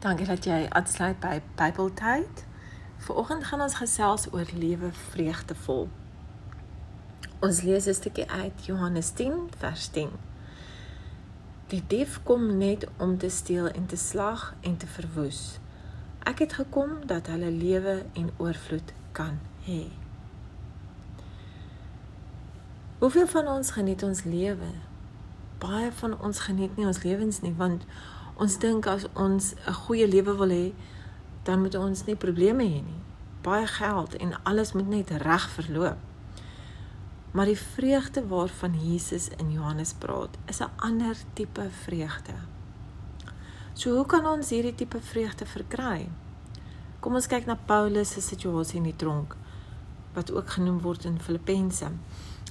Dankie dat jy aansluit by Bybeltyd. Vanoggend gaan ons gesels oor lewe vreugdevol. Ons lees 'n stukkie uit Johannes 10 vers 10. Die dief kom net om te steel en te slag en te verwoes. Ek het gekom dat hulle lewe en oorvloed kan hê. Hoeveel van ons geniet ons lewe? Baie van ons geniet nie ons lewens nie want Ons dink as ons 'n goeie lewe wil hê, dan moet ons nie probleme hê nie. Baie geld en alles moet net reg verloop. Maar die vreugde waarvan Jesus in Johannes praat, is 'n ander tipe vreugde. So hoe kan ons hierdie tipe vreugde verkry? Kom ons kyk na Paulus se situasie in die tronk wat ook genoem word in Filippense.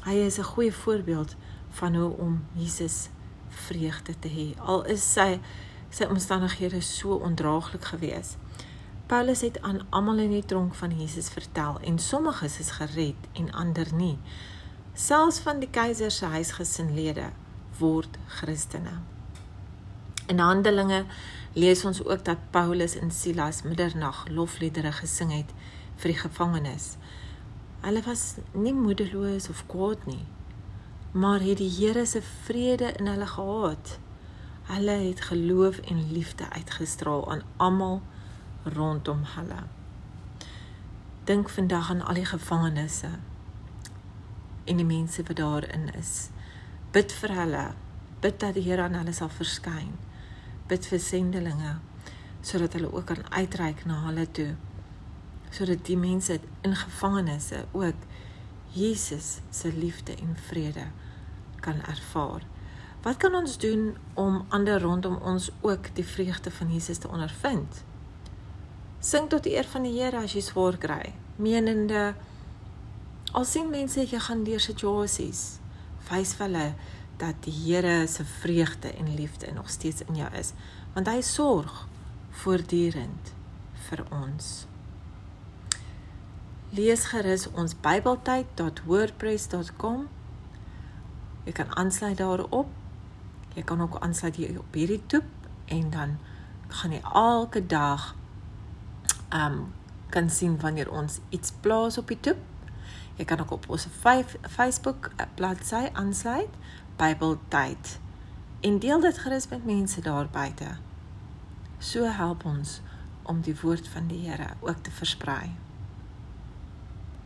Hy is 'n goeie voorbeeld van hoe om Jesus vreugde te hê. Al is sy sy omstandighede so ondraaglik gewees. Paulus het aan almal in die tronk van Jesus vertel en sommiges is gered en ander nie. Selfs van die keiser se huisgesinlede word Christene. In Handelinge lees ons ook dat Paulus en Silas middernag lofliedere gesing het vir die gevangenes. Hulle was nie moedeloos of kwaad nie, maar het die Here se vrede in hulle gehad. Hulle het geloof en liefde uitgestraal aan almal rondom hulle. Dink vandag aan al die gevangenes en die mense wat daarin is. Bid vir hulle. Bid dat die Here aan hulle sal verskyn. Bid vir sendelinge sodat hulle ook kan uitreik na hulle toe. Sodat die mense in gevangenes ook Jesus se liefde en vrede kan ervaar. Wat kan ons doen om ander rondom ons ook die vreugde van Jesus te ondervind? Sing tot die eer van die Here as jy swaar kry. Menende al sien mense jy gaan deur situasies, wys vir hulle dat die Here se vreugde en liefde nog steeds in jou is, want hy sorg voortdurend vir ons. Lees gerus ons bybeltyd.wordpress.com. Jy kan aansluit daarop Jy kan ook aansluit hier op hierdie toep en dan gaan jy elke dag um, kan sien wanneer ons iets plaas op die toep. Jy kan ook op ons Facebook eh, bladsy aansluit Bybeltyd en deel dit gerus met mense daar buite. So help ons om die woord van die Here ook te versprei.